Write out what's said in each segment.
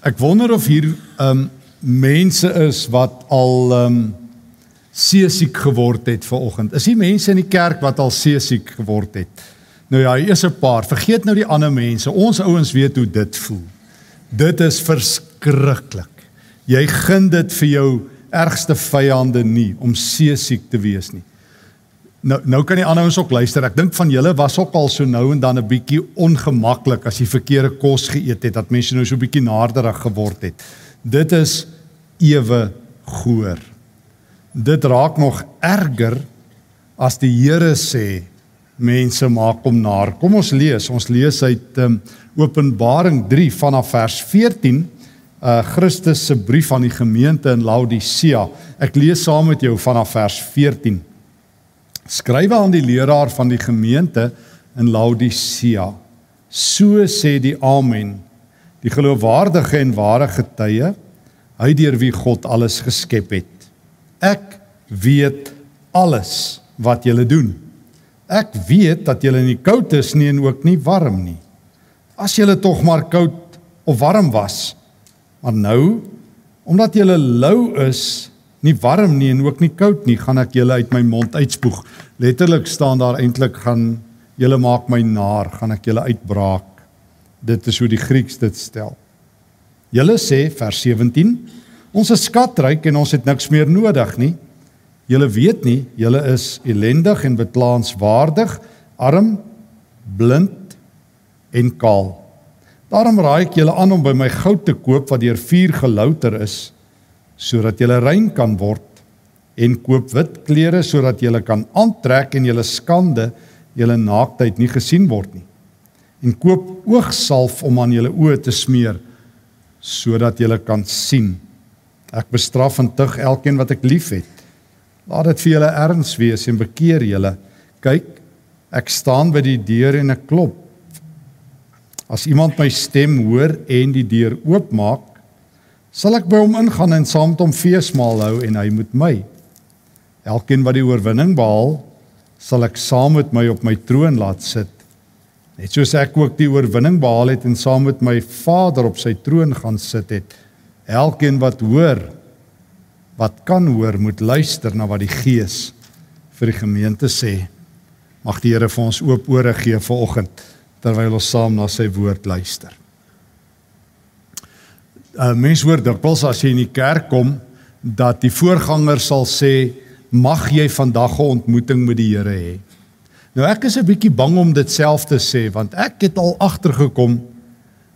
Ek wonder of hier um mense is wat al um seesiek geword het vanoggend. Is hier mense in die kerk wat al seesiek geword het? Nou ja, hier is 'n paar. Vergeet nou die ander mense. Ons ouens weet hoe dit voel. Dit is verskriklik. Jy gun dit vir jou ergste vyande nie om seesiek te wees nie. Nou nou kan die ander ouens ook luister. Ek dink van julle was ook al so nou en dan 'n bietjie ongemaklik as jy verkeerde kos geëet het dat mense nou so 'n bietjie naderig geword het. Dit is ewe goor. Dit raak nog erger as die Here sê mense maak hom naar. Kom ons lees. Ons lees uit um, Openbaring 3 vanaf vers 14 uh Christus se brief aan die gemeente in Laodicea. Ek lees saam met jou vanaf vers 14. Skrywe aan die leraar van die gemeente in Laodicea. So sê die Amen, die geloofwaardige en ware getuie, hy deur wie God alles geskep het. Ek weet alles wat julle doen. Ek weet dat julle nie koud is nie en ook nie warm nie. As julle tog maar koud of warm was, maar nou omdat julle lou is nie warm nie en ook nie koud nie, gaan ek julle uit my mond uitspoeg. Letterlik staan daar eintlik gaan julle maak my naar, gaan ek julle uitbraak. Dit is hoe die Grieks dit stel. Julle sê vers 17, ons is skatryk en ons het niks meer nodig nie. Julle weet nie, julle is ellendig en beklaanswaardig, arm, blind en kaal. Daarom raai ek julle aan om by my goud te koop wat deur vuur gelouter is sodat jy rein kan word en koop wit klere sodat jy kan aantrek en jou skande, jou naaktheid nie gesien word nie. En koop oogsalf om aan jou oë te smeer sodat jy kan sien. Ek bestraf en tug elkeen wat ek liefhet. Laat dit vir julle erns wees en bekeer julle. Kyk, ek staan by die deur en ek klop. As iemand my stem hoor en die deur oopmaak, sal ek by hom ingaan en saam met hom feesmaal hou en hy moet my. Elkeen wat die oorwinning behaal, sal ek saam met my op my troon laat sit. Net soos ek ook die oorwinning behaal het en saam met my Vader op sy troon gaan sit het. Elkeen wat hoor, wat kan hoor, moet luister na wat die Gees vir die gemeente sê. Mag die Here vir ons oop ore gee vanoggend terwyl ons saam na sy woord luister. Uh, mens hoor dikwels as jy in die kerk kom dat die voorganger sal sê mag jy vandag 'n ontmoeting met die Here hê. Nou ek is 'n bietjie bang om dit self te sê want ek het al agtergekom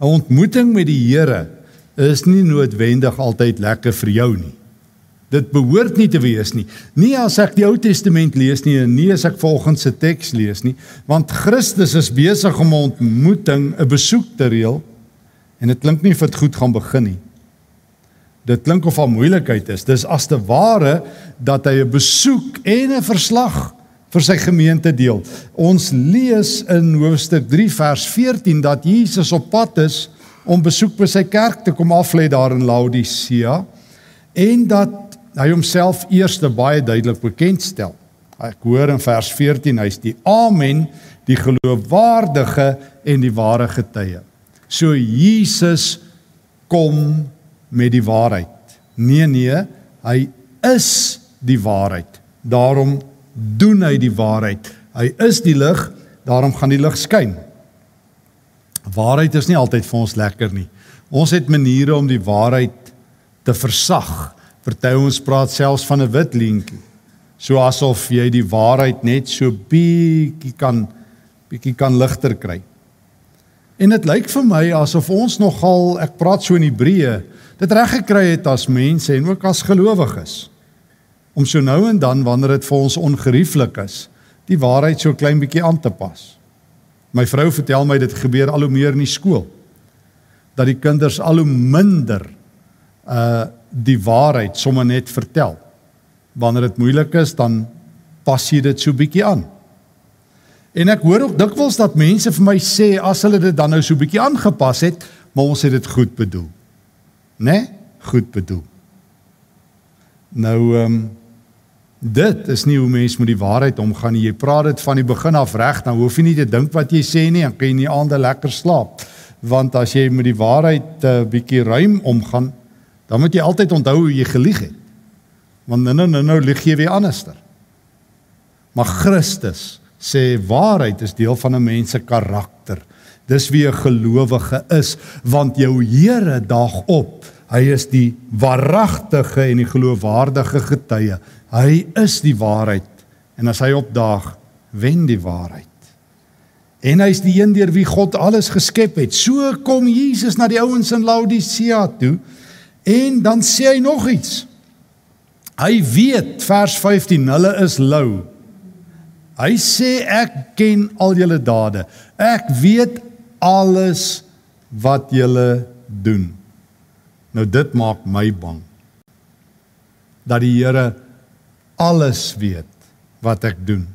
'n ontmoeting met die Here is nie noodwendig altyd lekker vir jou nie. Dit behoort nie te wees nie. Nie as ek die Ou Testament lees nie en nie as ek volgens se teks lees nie, want Christus is besig om 'n ontmoeting, 'n besoek te reël En dit klink nie of dit goed gaan begin nie. Dit klink of al moeilikheid is. Dis as te ware dat hy 'n besoek en 'n verslag vir sy gemeente deel. Ons lees in hoofstuk 3 vers 14 dat Jesus op pad is om besoek by sy kerk te kom aflê daar in Laodicea en dat hy homself eers baie duidelik bekendstel. Ek hoor in vers 14 hy's die Amen, die geloofwaardige en die ware getuie. So Jesus kom met die waarheid. Nee nee, hy is die waarheid. Daarom doen hy die waarheid. Hy is die lig, daarom gaan die lig skyn. Waarheid is nie altyd vir ons lekker nie. Ons het maniere om die waarheid te versag. Party ons praat selfs van 'n wit leentjie. So asof jy die waarheid net so bietjie kan bietjie kan ligter kry. En dit lyk vir my asof ons nogal, ek praat so in Hebreë, dit reg gekry het as mense en ook as gelowiges om so nou en dan wanneer dit vir ons ongerieflik is, die waarheid so klein bietjie aan te pas. My vrou vertel my dit gebeur al hoe meer in die skool. Dat die kinders al hoe minder uh die waarheid sommer net vertel. Wanneer dit moeilik is, dan pas jy dit so bietjie aan. En ek hoor ook dikwels dat mense vir my sê as hulle dit dan nou so 'n bietjie aangepas het, maar ons het dit goed bedoel. Né? Nee? Goed bedoel. Nou ehm um, dit is nie hoe mense met die waarheid omgaan nie. Jy praat dit van die begin af reg, dan hoef jy nie te dink wat jy sê nie, dan kan jy nie aande lekker slaap. want as jy met die waarheid 'n uh, bietjie ruim omgaan, dan moet jy altyd onthou hoe jy gelieg het. Want nou nou nou lieg jy weer anderster. Maar Christus sê waarheid is deel van 'n mens se karakter. Dis wie 'n gelowige is, want jou Here daag op. Hy is die waaragtige en die geloofwaardige getuie. Hy is die waarheid. En as hy opdaag, wen die waarheid. En hy's die een deur wie God alles geskep het. So kom Jesus na die ouens in Laodicea toe en dan sê hy nog iets. Hy weet vers 15, hulle is lou. Hy sê ek ken al julle dade. Ek weet alles wat julle doen. Nou dit maak my bang. Dat die Here alles weet wat ek doen.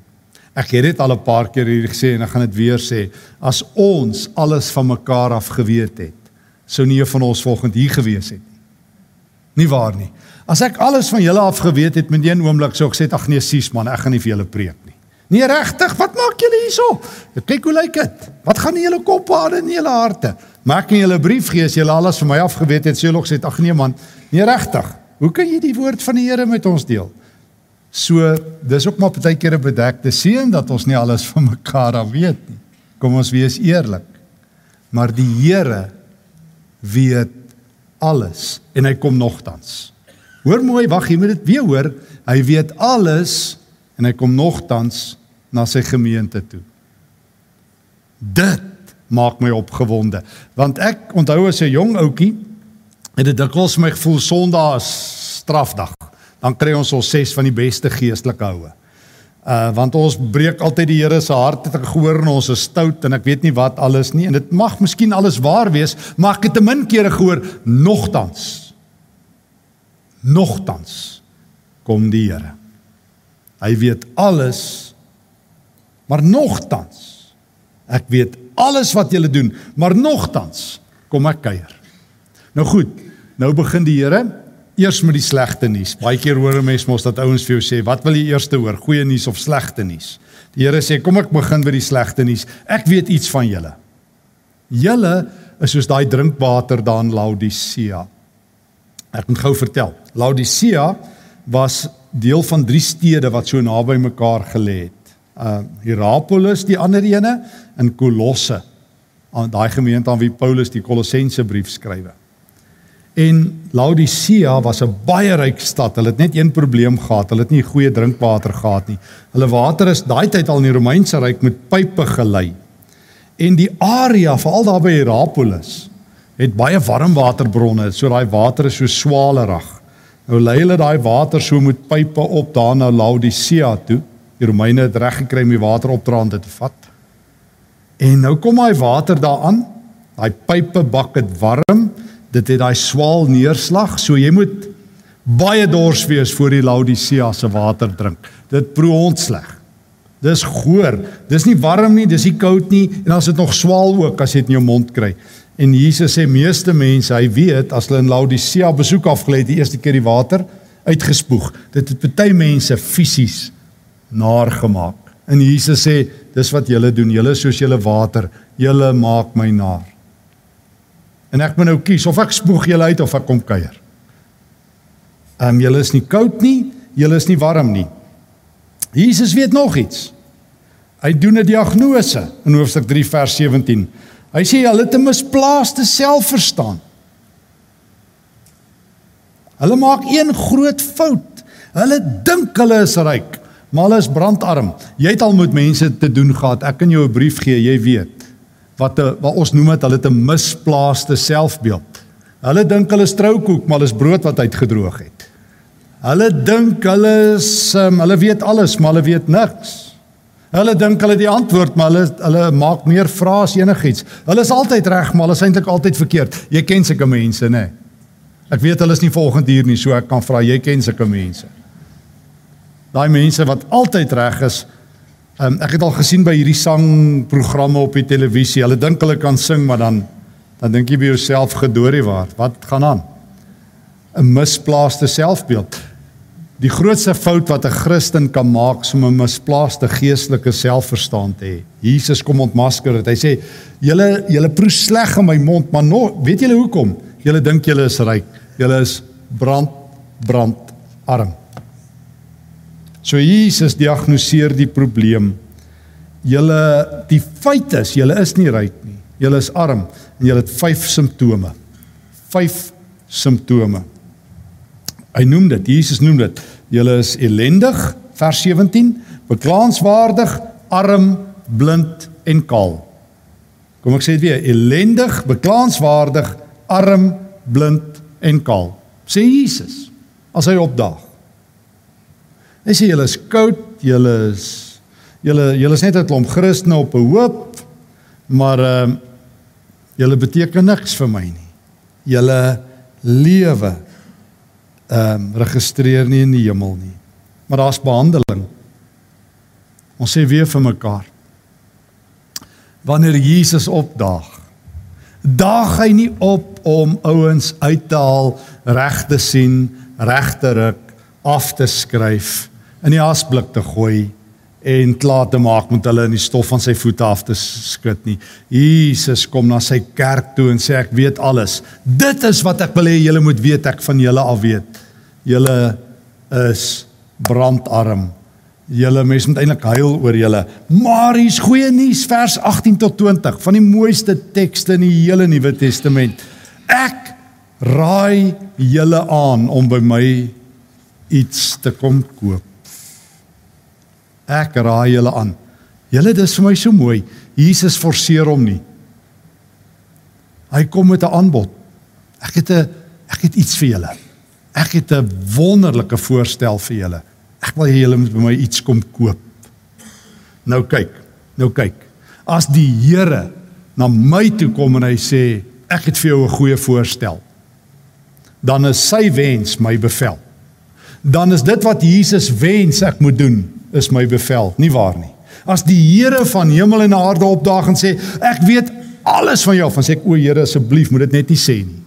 Ek het dit al 'n paar keer hier gesê en ek gaan dit weer sê. As ons alles van mekaar af geweet het, sou nie een van ons volgend hier gewees het nie. Nie waar nie. As ek alles van julle af geweet het met een oomblik sou ek sê ag nee, sies man, ek gaan nie vir julle preek. Nee regtig, wat maak julle hierso? Kyk hoe lyk dit. Wat gaan in julle koppe aan en in julle harte? Maak nie julle brief gee as julle alles van my af geweet het, sê hulle sê ag nee man, nee regtig. Hoe kan jy die woord van die Here met ons deel? So dis ook maar baie keer 'n bedekte seën dat ons nie alles van mekaar af weet nie. Kom ons wees eerlik. Maar die Here weet alles en hy kom nogtans. Hoor mooi, wag, jy moet dit weer hoor. Hy weet alles en hy kom nogtans na sy gemeente toe. Dit maak my opgewonde want ek onthou as 'n jong ouetjie het dit dikwels my gevoel Sondag is strafdag dan kry ons ons ses van die beste geestelike houe. Uh want ons breek altyd die Here se hart het ek gehoor en ons is stout en ek weet nie wat alles nie en dit mag miskien alles waar wees, maar ek het te min kere gehoor nogtans. Nogtans kom die Here. Hy weet alles. Maar nogtans ek weet alles wat julle doen, maar nogtans kom ek kuier. Nou goed, nou begin die Here eers met die slegte nuus. Baie keer hoor 'n mens mos dat ouens vir jou sê, "Wat wil jy eers hoor? Goeie nuus of slegte nuus?" Die Here sê, "Kom ek begin met die slegte nuus. Ek weet iets van julle. Julle is soos daai drinkwater daar in Laodicea." Ek moet gou vertel. Laodicea was deel van drie stede wat so naby mekaar gelê het. Uh Hierapolis, die ander ene, in Kolosse. Aan daai gemeente aan wie Paulus die Kolossense brief skrywe. En Laodicea was 'n baie ryk stad. Hulle het net een probleem gehad. Hulle het nie goeie drinkwater gehad nie. Hulle water is daai tyd al in die Romeinse ryk met pype gelei. En die area, veral daar by Hierapolis, het baie warmwaterbronne. So daai water is so swalerig. Nou lei hulle daai water so met pype op daar na Laodicea toe. Die Romeine het reg gekry om die water opdraande te vat. En nou kom daai water daaraan. Daai pype bak dit warm dit het daai swaal neerslag, so jy moet baie dors wees voor die Laodicea se water drink. Dit proe ontsleg. Dis goor. Dis nie warm nie, dis nie koud nie en is dit nog swaal ook as jy dit in jou mond kry. En Jesus sê meeste mense, hy weet as hulle in Laodicea besoek afgelê het die eerste keer die water uitgespoeg. Dit het baie mense fisies naar gemaak. En Jesus sê, dis wat julle doen. Julle soos julle water. Julle maak my naar. En ek moet nou kies of ek spoeg julle uit of ek kom kuier. Ehm um, julle is nie koud nie, julle is nie warm nie. Jesus weet nog iets. Hy doen 'n diagnose in hoofstuk 3 vers 17. Hy sê hulle het 'n misplaaste selfverstaan. Hulle maak een groot fout. Hulle dink hulle is ryk, maar hulle is brandarm. Jy het al met mense te doen gehad. Ek kan jou 'n brief gee, jy weet wat 'n wat ons noem dit hulle het 'n misplaaste selfbeeld. Hulle dink hulle is troukoek, maar hulle is brood wat uitgedroog het. Hulle dink hulle is um, hulle weet alles, maar hulle weet niks. Hulle dink hulle die antwoord, maar hulle hulle maak meer vrae as enigiets. Hulle is altyd reg, maar hulle is eintlik altyd verkeerd. Jy ken sulke mense? Nee. Ek weet hulle is nie volgende hier nie, so ek kan vra jy ken sulke mense. Daai mense wat altyd reg is, Um, ek het al gesien by hierdie sangprogramme op die televisie. Hulle dink hulle kan sing, maar dan dan dink jy by jouself gedoorie waar. Wat gaan aan? 'n Misplaaste selfbeeld. Die grootste fout wat 'n Christen kan maak is om 'n misplaaste geestelike selfverstaan te hê. Jesus kom ontmasker dit. Hy sê: "Julle julle proe sleg in my mond, maar nog, weet julle hoekom? Julle dink julle is ryk. Julle is brand brand arm." So Jesus diagnoseer die probleem. Julle die feit is, julle is nie ryk nie. Julle is arm en julle het 5 simptome. 5 simptome. Hy noem dit, Jesus noem dit, julle is ellendig, vers 17, beklaanswaardig, arm, blind en kaal. Kom ek sê dit weer, ellendig, beklaanswaardig, arm, blind en kaal. Sê Jesus as hy opdaag. Hy sê julle is koud, julle is julle julle is net 'n klomp Christene op 'n hoop, maar ehm uh, julle beteken niks vir my nie. Julle lewe ehm um, registreer nie in die hemel nie. Maar daar's behandeling. Ons sê weer vir mekaar. Wanneer Jesus opdaag, daag hy nie op om ouens uit te haal, reg te sien, reg te ruk, af te skryf, in die asblik te gooi en klaar te maak met hulle in die stof van sy voete af te skud nie. Jesus kom na sy kerk toe en sê ek weet alles. Dit is wat ek wil hê julle moet weet ek van julle af weet julle is brandarm. Julle mense moet eintlik huil oor julle. Maar hier's goeie nuus vers 18 tot 20 van die mooiste tekste in die hele Nuwe Testament. Ek raai julle aan om by my iets te kom koop. Ek raai julle aan. Julle dis vir my so mooi. Jesus forceer hom nie. Hy kom met 'n aanbod. Ek het 'n ek het iets vir julle. Ek het 'n wonderlike voorstel vir julle. Ek wil hê julle moet by my iets kom koop. Nou kyk, nou kyk. As die Here na my toe kom en hy sê ek het vir jou 'n goeie voorstel, dan is sy wens my bevel. Dan is dit wat Jesus wens ek moet doen, is my bevel, nie waar nie. As die Here van hemel en aarde opdaag en sê ek weet alles van jou, dan sê ek o Here asseblief moet dit net nie sê nie.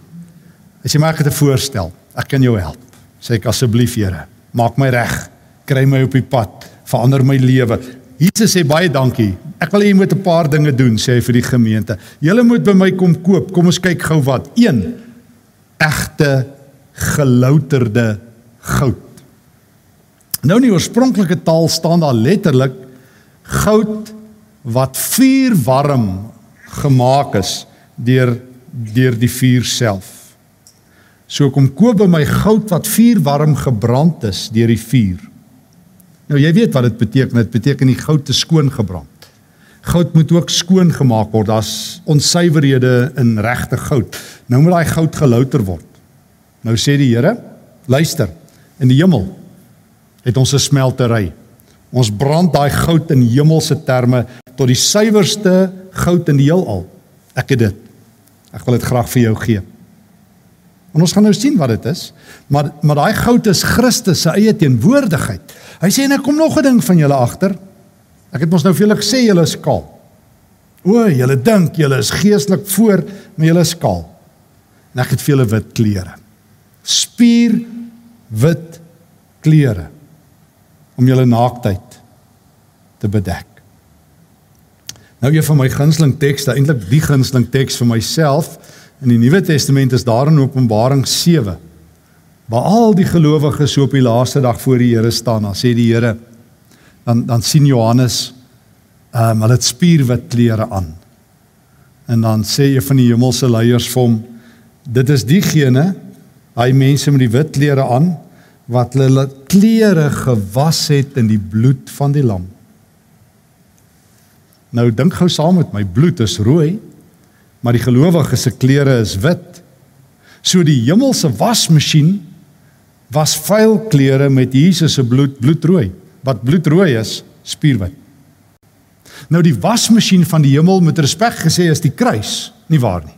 As jy maar ek het 'n voorstel ek kan jou help. Sê ek asseblief Here, maak my reg, kry my op die pad, verander my lewe. Jesus sê baie dankie. Ek wil hê jy moet 'n paar dinge doen, sê hy vir die gemeente. Julle moet by my kom koop. Kom ons kyk gou wat. 1. Egte gelouterde goud. Nou in die oorspronklike taal staan daar letterlik goud wat vuur warm gemaak is deur deur die vuur self. So kom koop by my goud wat vuurwarm gebrand is deur die vuur. Nou jy weet wat dit beteken, dit beteken die goud te skoon gebrand. Goud moet ook skoon gemaak word. Daar's onsuiverhede in regte goud. Nou moet daai goud gelouter word. Nou sê die Here, luister, in die hemel het ons 'n smeltery. Ons brand daai goud in hemelse terme tot die suiwerste goud in die heelal. Ek het dit. Ek wil dit graag vir jou gee. En ons gaan nou sien wat dit is. Maar maar daai goud is Christus se eie teenwoordigheid. Hy sê en ek kom nog 'n ding van julle agter. Ek het mos nou vir julle gesê julle is skaal. O, julle dink julle is geestelik voor, maar julle is skaal. En ek het vir julle wit klere. Spier wit klere om julle naaktheid te bedek. Nou een van my gunsteling tekste, eintlik die gunsteling teks vir myself, In die Nuwe Testament is daar in Openbaring 7 waar al die gelowiges so op die laaste dag voor die Here staan, dan sê die Here dan dan sien Johannes ehm um, hulle het spierwit klere aan. En dan sê een van die hemelse leiers vir hom dit is diegene hy mense met die wit klere aan wat hulle klere gewas het in die bloed van die lam. Nou dink gou saam met my, bloed is rooi maar die gelowiges se klere is wit. So die hemelse wasmasjien was vuil klere met Jesus se bloed bloedrooi. Wat bloedrooi is, spierwit. Nou die wasmasjien van die hemel met respek gesê is die kruis, nie waar nie.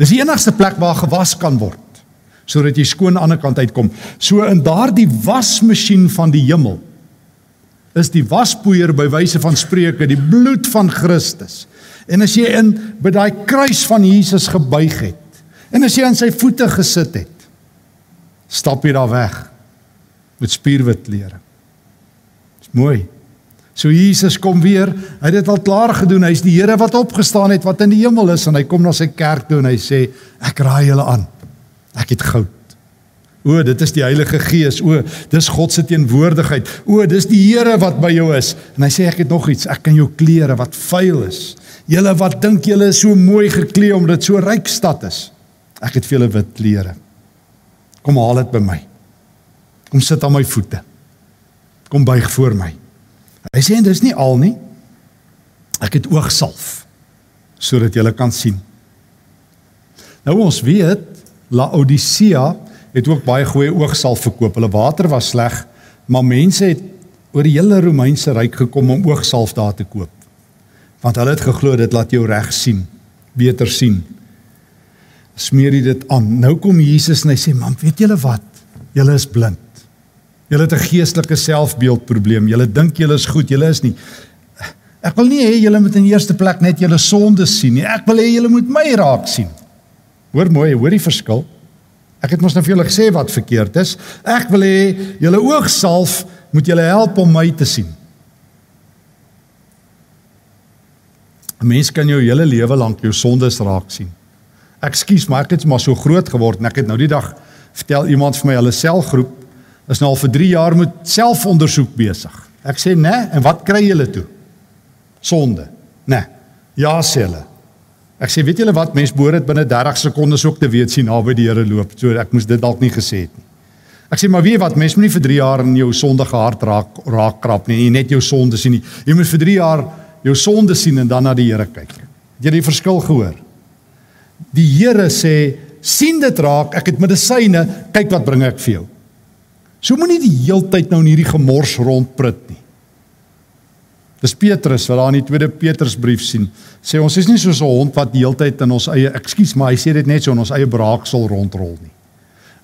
Dis die enigste plek waar gewas kan word sodat jy skoon aan die ander kant uitkom. So in daardie wasmasjien van die hemel is die waspoeier by wyse van spreuke die bloed van Christus. En as jy in by daai kruis van Jesus gebuig het en as jy aan sy voete gesit het, stap jy daar weg. met spierwitklere. Dis mooi. So Jesus kom weer. Hy het dit al klaar gedoen. Hy's die Here wat opgestaan het wat in die hemel is en hy kom na sy kerk toe en hy sê ek raai julle aan. Ek het goud. O, dit is die Heilige Gees. O, dis God se teenwoordigheid. O, dis die Here wat by jou is. En hy sê ek het nog iets. Ek kan jou klere wat vuil is. Julle wat dink julle is so mooi geklee omdat so ryk stad is. Ek het vir julle wit klere. Kom haal dit by my. Kom sit aan my voete. Kom buig voor my. Hy sê en dis nie al nie. Ek het oogsalf sodat jy kan sien. Nou ons weet Laodicea het ook baie goeie oogsalf verkoop. Hulle water was sleg, maar mense het oor die hele Romeinse ryk gekom om oogsalf daar te koop. Want hulle het geglo dit laat jou reg sien, beter sien. Smeer jy dit aan. Nou kom Jesus en hy sê, "Man, weet julle wat? Julle is blind. Julle het 'n geestelike selfbeeldprobleem. Julle dink julle is goed, julle is nie. Ek wil nie hê julle moet in eerste plek net julle sondes sien nie. Ek wil hê julle moet my raak sien." Hoor mooi, hoor die verskil. Ek het mos nou vir julle gesê wat verkeerd is. Ek wil hê julle oogsalf moet julle help om my te sien. 'n Mens kan jou hele lewe lank jou sondes raak sien. Ekskuus, maar ek het maar so groot geword en ek het nou die dag vertel iemand vir my hulle selgroep is nou al vir 3 jaar met selfondersoek besig. Ek sê, "Né, nee, en wat kry julle toe?" Sonde. Né. Nee. Ja, sê hulle. Ek sê weet julle wat mens behoort dit binne 30 sekondes ook te weet sien naby die Here loop. So ek moes dit dalk nie gesê het nie. Ek sê maar weet wat mens moet nie vir 3 jaar in jou sondige hart raak raak krap nie. Jy net jou sonde sien nie. Jy moet vir 3 jaar jou sonde sien en dan na die Here kyk. Het jy die verskil gehoor? Die Here sê sien dit raak, ek het medisyne, kyk wat bring ek vir jou. So moenie die heeltyd nou in hierdie gemors rondprit nie. Dis Petrus wat daar in die tweede Petrusbrief sien. Sê ons is nie soos 'n hond wat die hele tyd in ons eie, ekskuus, maar hy sê dit net so in ons eie braaksel rondrol nie.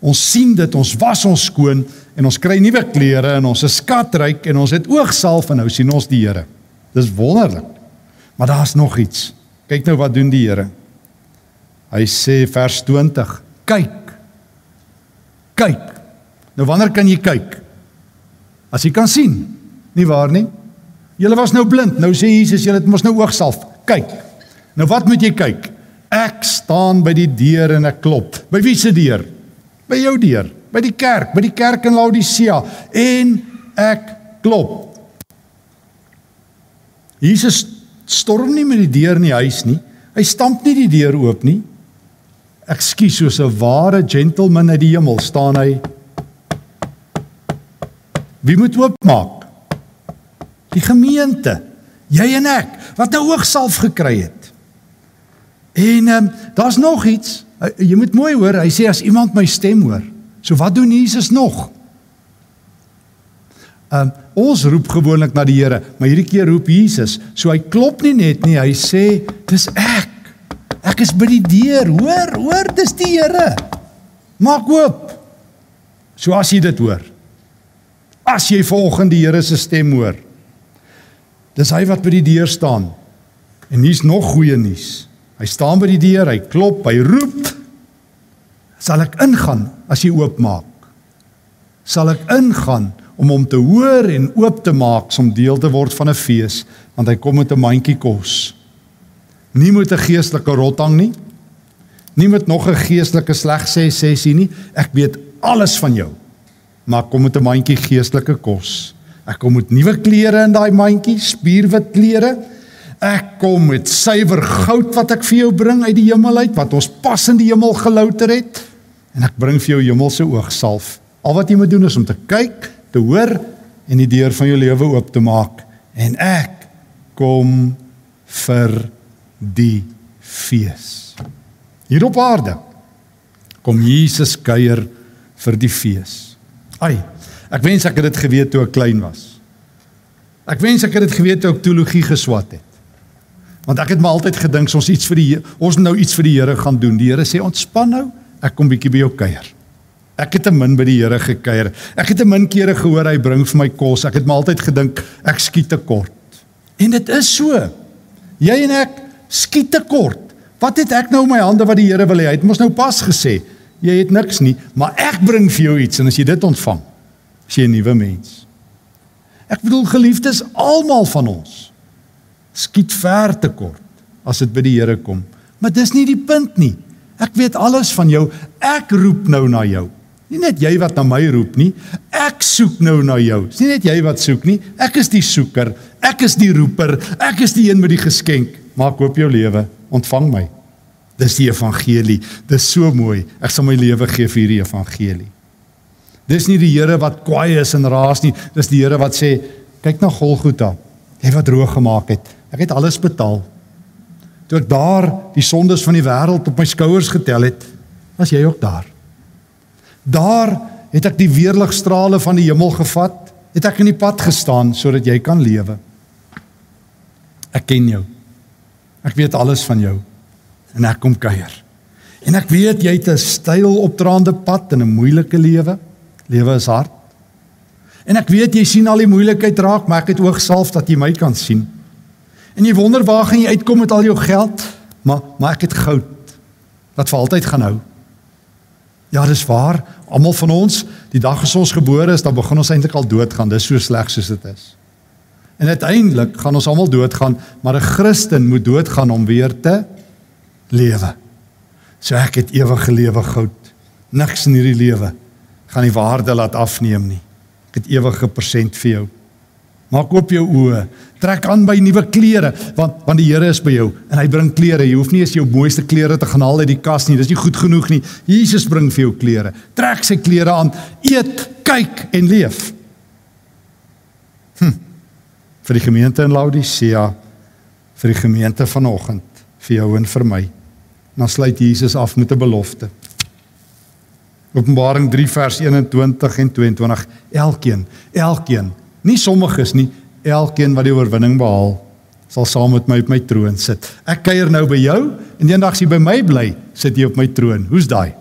Ons sien dit, ons was ons skoon en ons kry nuwe klere en ons is skatryk en ons het oogsalf en nou sien ons die Here. Dis wonderlik. Maar daar's nog iets. Kyk nou wat doen die Here. Hy sê vers 20: "Kyk. Kyk. Nou wanneer kan jy kyk? As jy kan sien. Nie waar nie? Julle was nou blind. Nou sê Jesus, julle het mos nou oogsalf. Kyk. Nou wat moet jy kyk? Ek staan by die deur en ek klop. By wie se deur? By jou deur. By die kerk, by die kerk in Laodicea en ek klop. Jesus storm nie met die deur in die huis nie. Hy stamp nie die deur oop nie. Ekskuus, soos 'n ware gentleman uit die hemel staan hy. Wie moet oopmaak? die gemeente, jy en ek wat nou oogsalf gekry het. En ehm um, daar's nog iets. Jy moet mooi hoor, hy sê as iemand my stem hoor. So wat doen Jesus nog? Um, ons roep gewoonlik na die Here, maar hierdie keer roep Jesus. So hy klop nie net nie, hy sê dis ek. Ek is by die deur. Hoor, hoor, dis die Here. Maak oop. So as jy dit hoor. As jy volgens die Here se stem hoor. Dis hy wat by die deur staan. En hier's nog goeie nuus. Hy staan by die deur, hy klop, hy roep. Sal ek ingaan as jy oopmaak? Sal ek ingaan om hom te hoor en oop te maak om deel te word van 'n fees, want hy kom met 'n mandjie kos. Nie met 'n geestelike rotang nie. Nie met nog 'n geestelike sleg sê sessie nie. Ek weet alles van jou. Maar kom met 'n mandjie geestelike kos. Ek kom met nuwe klere in daai mandjie, spierwit klere. Ek kom met suiwer goud wat ek vir jou bring uit die hemel uit, wat ons pas in die hemel gelouter het. En ek bring vir jou hemelse oogsalf. Al wat jy moet doen is om te kyk, te hoor en die deur van jou lewe oop te maak. En ek kom vir die fees. Hier op aarde kom Jesus kuier vir die fees. Ai, Ek wens ek het dit geweet toe ek klein was. Ek wens ek het dit geweet toe ek teologie geswat het. Want ek het maar altyd gedink ons iets vir die ons nou iets vir die Here gaan doen. Die Here sê ontspan nou, ek kom bietjie by jou kuier. Ek het te min by die Here gekuier. Ek het te min kere gehoor hy bring vir my kos. Ek het maar altyd gedink ek skiet te kort. En dit is so. Jy en ek skiet te kort. Wat het ek nou in my hande wat die Here wil hê? Hy het mos nou pas gesê, jy het niks nie, maar ek bring vir jou iets en as jy dit ontvang, As jy 'n nuwe mens. Ek bedoel geliefdes, almal van ons skiet ver te kort as dit by die Here kom. Maar dis nie die punt nie. Ek weet alles van jou. Ek roep nou na jou. Nie net jy wat na my roep nie. Ek soek nou na jou. Dis nie net jy wat soek nie. Ek is die soeker. Ek is die roeper. Ek is die een met die geskenk. Maak oop jou lewe. Ontvang my. Dis die evangelie. Dis so mooi. Ek sal my lewe gee vir hierdie evangelie. Dis nie die Here wat kwaai is en raas nie. Dis die Here wat sê, kyk na Golgotha. Hy wat droog gemaak het. Ek het alles betaal. Toe ek daar die sondes van die wêreld op my skouers getel het, was jy ook daar. Daar het ek die weerligstrale van die hemel gevat, het ek in die pad gestaan sodat jy kan lewe. Ek ken jou. Ek weet alles van jou en ek kom kuier. En ek weet jy het 'n styl opdraande pad in 'n moeilike lewe. Lewe is hard. En ek weet jy sien al die moeilikheid raak, maar ek het oogsalf dat jy my kan sien. En jy wonder waar gaan jy uitkom met al jou geld? Maar maar ek het goud wat vir altyd gaan hou. Ja, dis waar. Almal van ons, die dag as ons gebore is, dan begin ons eintlik al doodgaan. Dis so sleg soos dit is. En uiteindelik gaan ons almal doodgaan, maar 'n Christen moet doodgaan om weer te lewe. So ek het ewige lewe goud. Niks in hierdie lewe gaan die waarde laat afneem nie. Ek het ewige persent vir jou. Maak oop jou oë. Trek aan by nuwe klere want want die Here is by jou en hy bring klere. Jy hoef nie eens jou mooiste klere te gaan haal uit die kas nie. Dis nie goed genoeg nie. Jesus bring vir jou klere. Trek sy klere aan. Eet, kyk en leef. Hm. Vir die gemeente in Laodicea, vir die gemeente vanoggend, vir jou en vir my. Dan sluit Jesus af met 'n belofte. Openbaring 3 vers 21 en 22. Elkeen, elkeen Nie sommiges nie, elkeen wat die oorwinning behaal, sal saam met my op my troon sit. Ek kuier nou by jou en eendag as jy by my bly, sit jy op my troon. Hoe's daai?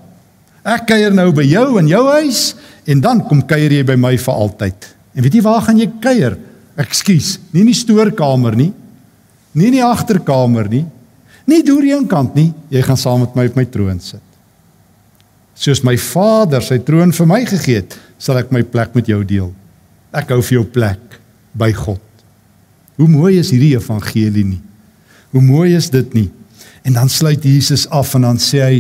Ek kuier nou by jou in jou huis en dan kom kuier jy by my vir altyd. En weet jy waar gaan jy kuier? Ekskuus, nie in die stoorkamer nie. Nie in die agterkamer nie. Nie deur een kant nie. Jy gaan saam met my op my troon sit. Soos my Vader sy troon vir my gegee het, sal ek my plek met jou deel. Ek hou vir jou plek by God. Hoe mooi is hierdie evangelie nie? Hoe mooi is dit nie? En dan sluit Jesus af en dan sê hy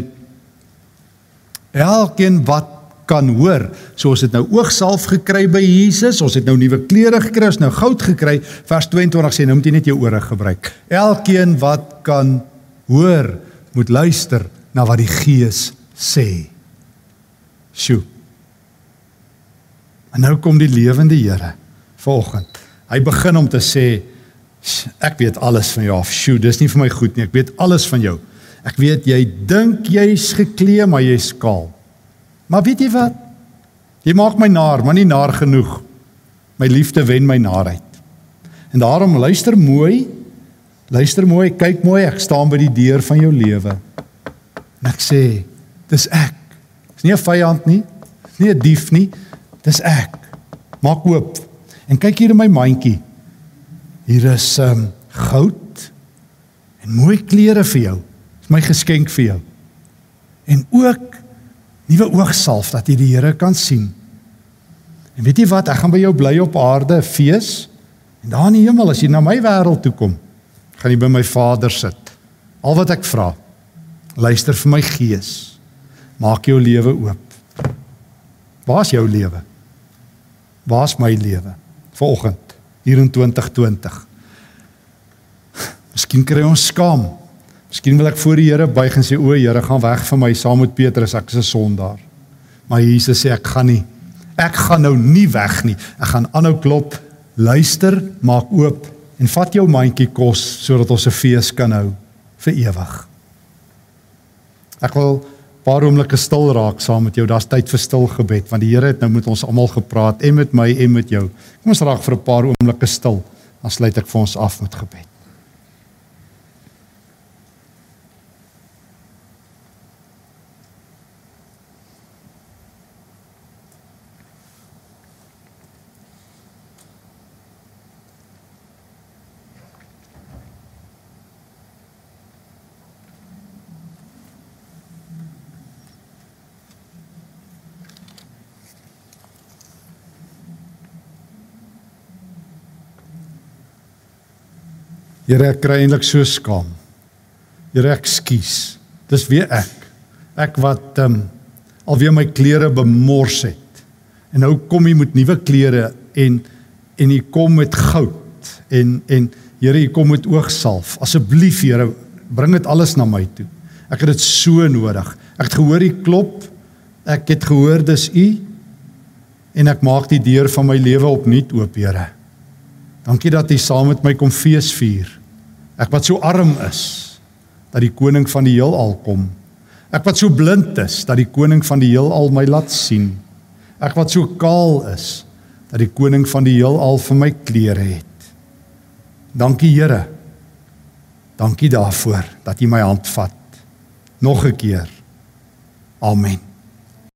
elkeen wat kan hoor, soos dit nou oogsalf gekry by Jesus, ons het nou nuwe klere gekry, ons nou goud gekry. Vers 22 sê nou moet jy net jou ore gebruik. Elkeen wat kan hoor, moet luister na wat die Gees sê. Sjoe. En nou kom die lewende Here vanoggend. Hy begin om te sê ek weet alles van jou af. Sjoe, dis nie vir my goed nie. Ek weet alles van jou. Ek weet jy dink jy's geklee maar jy's skaal. Maar weet jy wat? Jy maak my naar, maar nie naar genoeg. My liefde wen my naarheid. En daarom luister mooi. Luister mooi, kyk mooi. Ek staan by die deur van jou lewe. En ek sê, dis ek. Dis nie 'n vyand nie. Dis nie 'n dief nie. Dis ek. Maak oop. En kyk hier in my mandjie. Hier is um goud en mooi klere vir jou. Dis my geskenk vir jou. En ook nuwe oogsalf dat jy die Here kan sien. En weet jy wat? Ek gaan by jou bly op aarde fees. En daar in die hemel as jy na my wêreld toe kom, gaan jy by my Vader sit. Al wat ek vra, luister vir my gees. Maak jou lewe oop. Waar is jou lewe? Waar's my lewe? Vanoggend hier in 2020. Miskien kry ons skaam. Miskien wil ek voor die Here buig en sê o, Here, gaan weg van my saam met Petrus, ek is 'n sondaar. Maar Jesus sê ek gaan nie. Ek gaan nou nie weg nie. Ek gaan aanhou klop, luister, maak oop en vat jou mandjie kos sodat ons 'n fees kan hou vir ewig. Ek wil paar oomblikke stil raak saam met jou. Daar's tyd vir stil gebed want die Here het nou met ons almal gepraat en met my en met jou. Kom ons raak vir 'n paar oomblikke stil. Dan sluit ek vir ons af met gebed. Here, ek kry eintlik so skaam. Here, ekskuus. Dis weer ek. Ek wat ehm um, alweer my klere bemors het. En nou kom jy met nuwe klere en en jy kom met goud en en Here, jy kom met oogsalf. Asseblief, Here, bring dit alles na my toe. Ek het dit so nodig. Ek het gehoor jy klop. Ek het gehoor dis u en ek maak die deur van my lewe opnuut oop, Here. Dankie dat U saam met my kom feesvier. Ek wat so arm is dat die koning van die heelal kom. Ek wat so blind is dat die koning van die heelal my laat sien. Ek wat so kaal is dat die koning van die heelal vir my klere het. Dankie Here. Dankie daarvoor dat U my hand vat. Nog 'n keer. Amen.